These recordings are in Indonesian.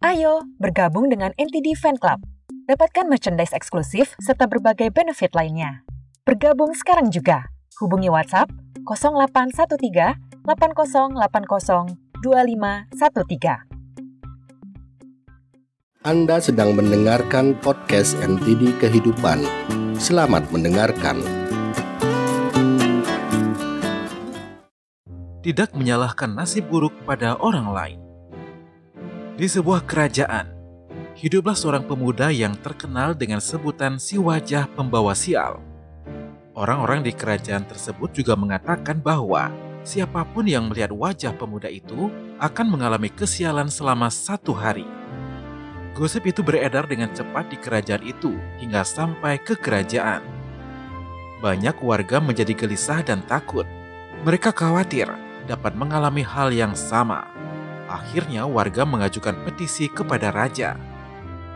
Ayo bergabung dengan NTD Fan Club. Dapatkan merchandise eksklusif serta berbagai benefit lainnya. Bergabung sekarang juga. Hubungi WhatsApp 0813 8080 2513. Anda sedang mendengarkan podcast NTD Kehidupan. Selamat mendengarkan. Tidak menyalahkan nasib buruk pada orang lain. Di sebuah kerajaan, hiduplah seorang pemuda yang terkenal dengan sebutan si wajah pembawa sial. Orang-orang di kerajaan tersebut juga mengatakan bahwa siapa pun yang melihat wajah pemuda itu akan mengalami kesialan selama satu hari. Gosip itu beredar dengan cepat di kerajaan itu hingga sampai ke kerajaan. Banyak warga menjadi gelisah dan takut. Mereka khawatir dapat mengalami hal yang sama. Akhirnya warga mengajukan petisi kepada raja,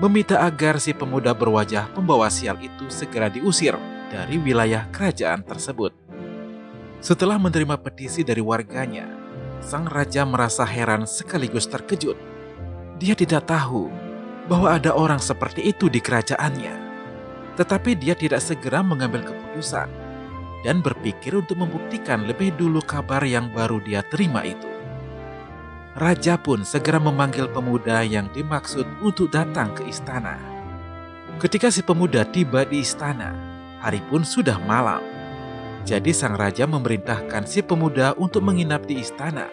meminta agar si pemuda berwajah pembawa sial itu segera diusir dari wilayah kerajaan tersebut. Setelah menerima petisi dari warganya, sang raja merasa heran sekaligus terkejut. Dia tidak tahu bahwa ada orang seperti itu di kerajaannya, tetapi dia tidak segera mengambil keputusan dan berpikir untuk membuktikan lebih dulu kabar yang baru dia terima itu. Raja pun segera memanggil pemuda yang dimaksud untuk datang ke istana. Ketika si pemuda tiba di istana, hari pun sudah malam. Jadi sang raja memerintahkan si pemuda untuk menginap di istana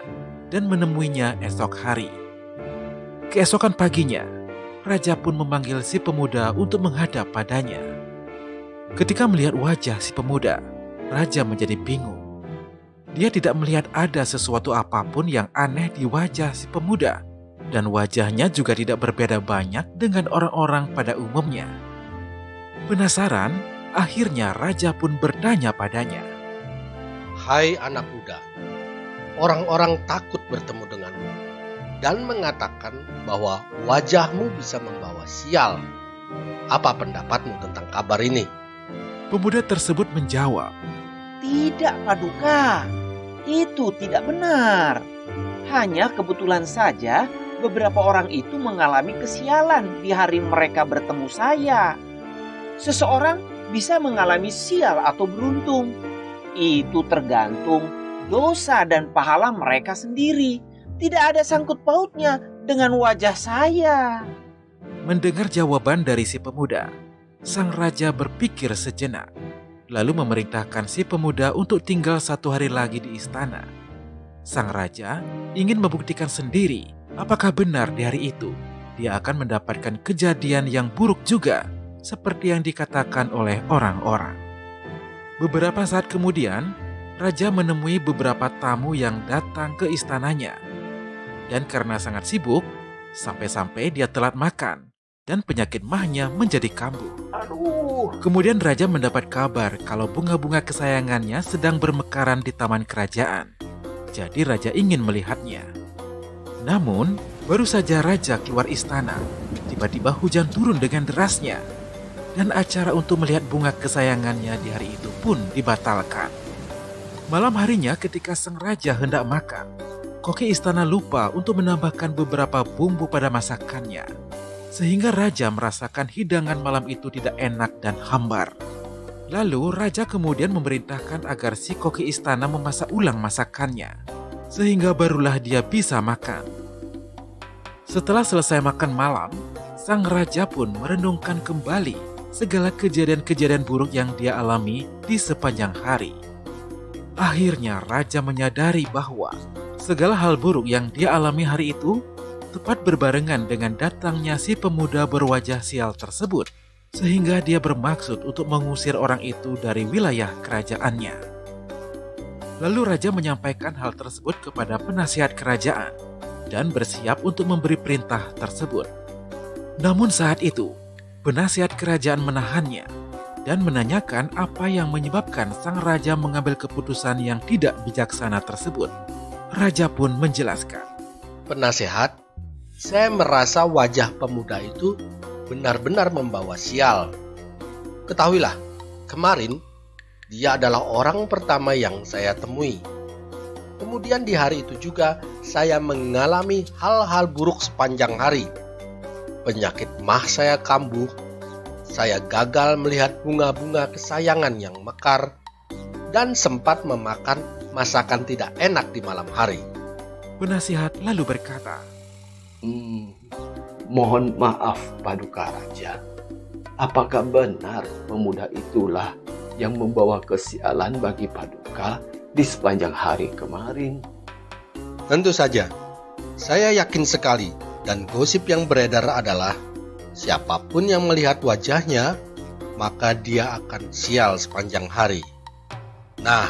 dan menemuinya esok hari. Keesokan paginya, raja pun memanggil si pemuda untuk menghadap padanya. Ketika melihat wajah si pemuda, raja menjadi bingung. Dia tidak melihat ada sesuatu apa pun yang aneh di wajah si pemuda, dan wajahnya juga tidak berbeda banyak dengan orang-orang pada umumnya. Penasaran, akhirnya raja pun bertanya padanya, Hai anak muda, orang-orang takut bertemu denganmu dan mengatakan bahwa wajahmu bisa membawa sial. Apa pendapatmu tentang kabar ini? Pemuda tersebut menjawab, Tidak, Paduka. Itu tidak benar. Hanya kebetulan saja beberapa orang itu mengalami kesialan di hari mereka bertemu saya. Seseorang bisa mengalami sial atau beruntung. Itu tergantung dosa dan pahala mereka sendiri. Tidak ada sangkut pautnya dengan wajah saya. Mendengar jawaban dari si pemuda, sang raja berpikir sejenak, lalu memerintahkan si pemuda untuk tinggal satu hari lagi di istana. Sang raja ingin membuktikan sendiri apakah benar di hari itu dia akan mendapatkan kejadian yang buruk juga, seperti yang dikatakan oleh orang-orang. Beberapa saat kemudian, raja menemui beberapa tamu yang datang ke istananya, dan karena sangat sibuk, sampai-sampai dia telat makan dan penyakit mahnya menjadi kambuh. Aduh, Kemudian raja mendapat kabar kalau bunga-bunga kesayangannya sedang bermekaran di taman kerajaan. Jadi raja ingin melihatnya. Namun, baru saja raja keluar istana, tiba-tiba hujan turun dengan derasnya. Dan acara untuk melihat bunga kesayangannya di hari itu pun dibatalkan. Malam harinya ketika sang raja hendak makan, koki istana lupa untuk menambahkan beberapa bumbu pada masakannya sehingga raja merasakan hidangan malam itu tidak enak dan hambar. Lalu raja kemudian memerintahkan agar si koki istana memasak ulang masakannya, sehingga barulah dia bisa makan. Setelah selesai makan malam, sang raja pun merenungkan kembali segala kejadian-kejadian buruk yang dia alami di sepanjang hari. Akhirnya raja menyadari bahwa segala hal buruk yang dia alami hari itu tepat berbarengan dengan datangnya si pemuda berwajah sial tersebut, sehingga dia bermaksud untuk mengusir orang itu dari wilayah kerajaannya. Lalu raja menyampaikan hal tersebut kepada penasihat kerajaan dan bersiap untuk memberi perintah tersebut. Namun saat itu, penasihat kerajaan menahannya dan menanyakan apa yang menyebabkan sang raja mengambil keputusan yang tidak bijaksana tersebut. Raja pun menjelaskan. Penasehat, saya merasa wajah pemuda itu benar-benar membawa sial. Ketahuilah, kemarin dia adalah orang pertama yang saya temui. Kemudian di hari itu juga saya mengalami hal-hal buruk sepanjang hari. penyakit mah saya kambuh, saya gagal melihat bunga-bunga kesayangan yang mekar, dan sempat memakan masakan tidak enak di malam hari. Penasihat lalu berkata, Hmm, mohon maaf Paduka Raja. Apakah benar pemuda itulah yang membawa kesialan bagi Paduka di sepanjang hari kemarin? Tentu saja, saya yakin sekali dan gosip yang beredar adalah siapa pun yang melihat wajahnya, maka dia akan sial sepanjang hari. Nah,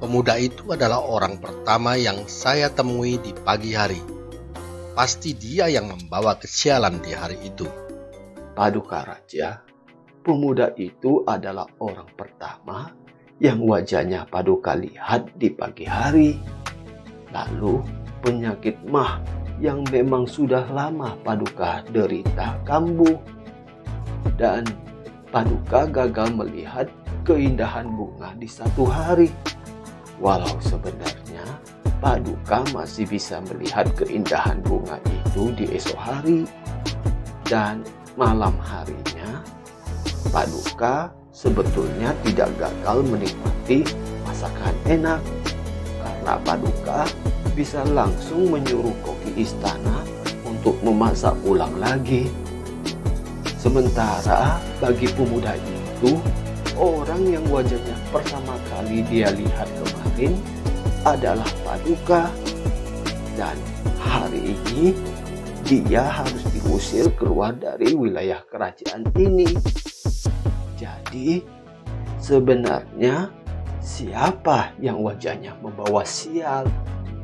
pemuda itu adalah orang pertama yang saya temui di pagi hari. Pasti dia yang membawa kesialan di hari itu. Paduka Raja, pemuda itu adalah orang pertama yang wajahnya Paduka lihat di pagi hari. Lalu penyakit mah yang memang sudah lama Paduka derita kambuh. Dan Paduka gagal melihat keindahan bunga di satu hari. Walau sebenarnya Paduka masih bisa melihat keindahan bunga itu di esok hari. Dan malam harinya, Paduka sebetulnya tidak gagal menikmati masakan enak karena Paduka bisa langsung menyuruh koki istana untuk memasak ulang lagi. Sementara bagi pemuda itu, orang yang wajahnya pertama kali dia lihat kemarin adalah Paduka. Dan hari ini dia harus diusir keluar dari wilayah kerajaan ini. Jadi, sebenarnya siapa yang wajahnya membawa sial?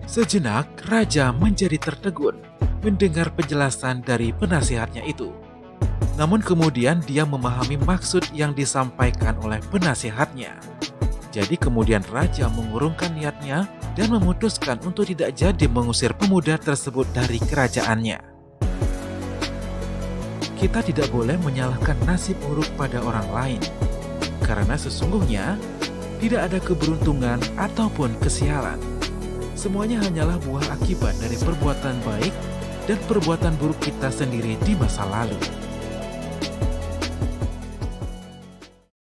Sejenak, raja menjadi tertegun mendengar penjelasan dari penasihatnya itu. Namun kemudian dia memahami maksud yang disampaikan oleh penasihatnya. Jadi kemudian raja mengurungkan niatnya dan memutuskan untuk tidak jadi mengusir pemuda tersebut dari kerajaannya. Kita tidak boleh menyalahkan nasib buruk pada orang lain, karena sesungguhnya tidak ada keberuntungan ataupun kesialan. Semuanya hanyalah buah akibat dari perbuatan baik dan perbuatan buruk kita sendiri di masa lalu.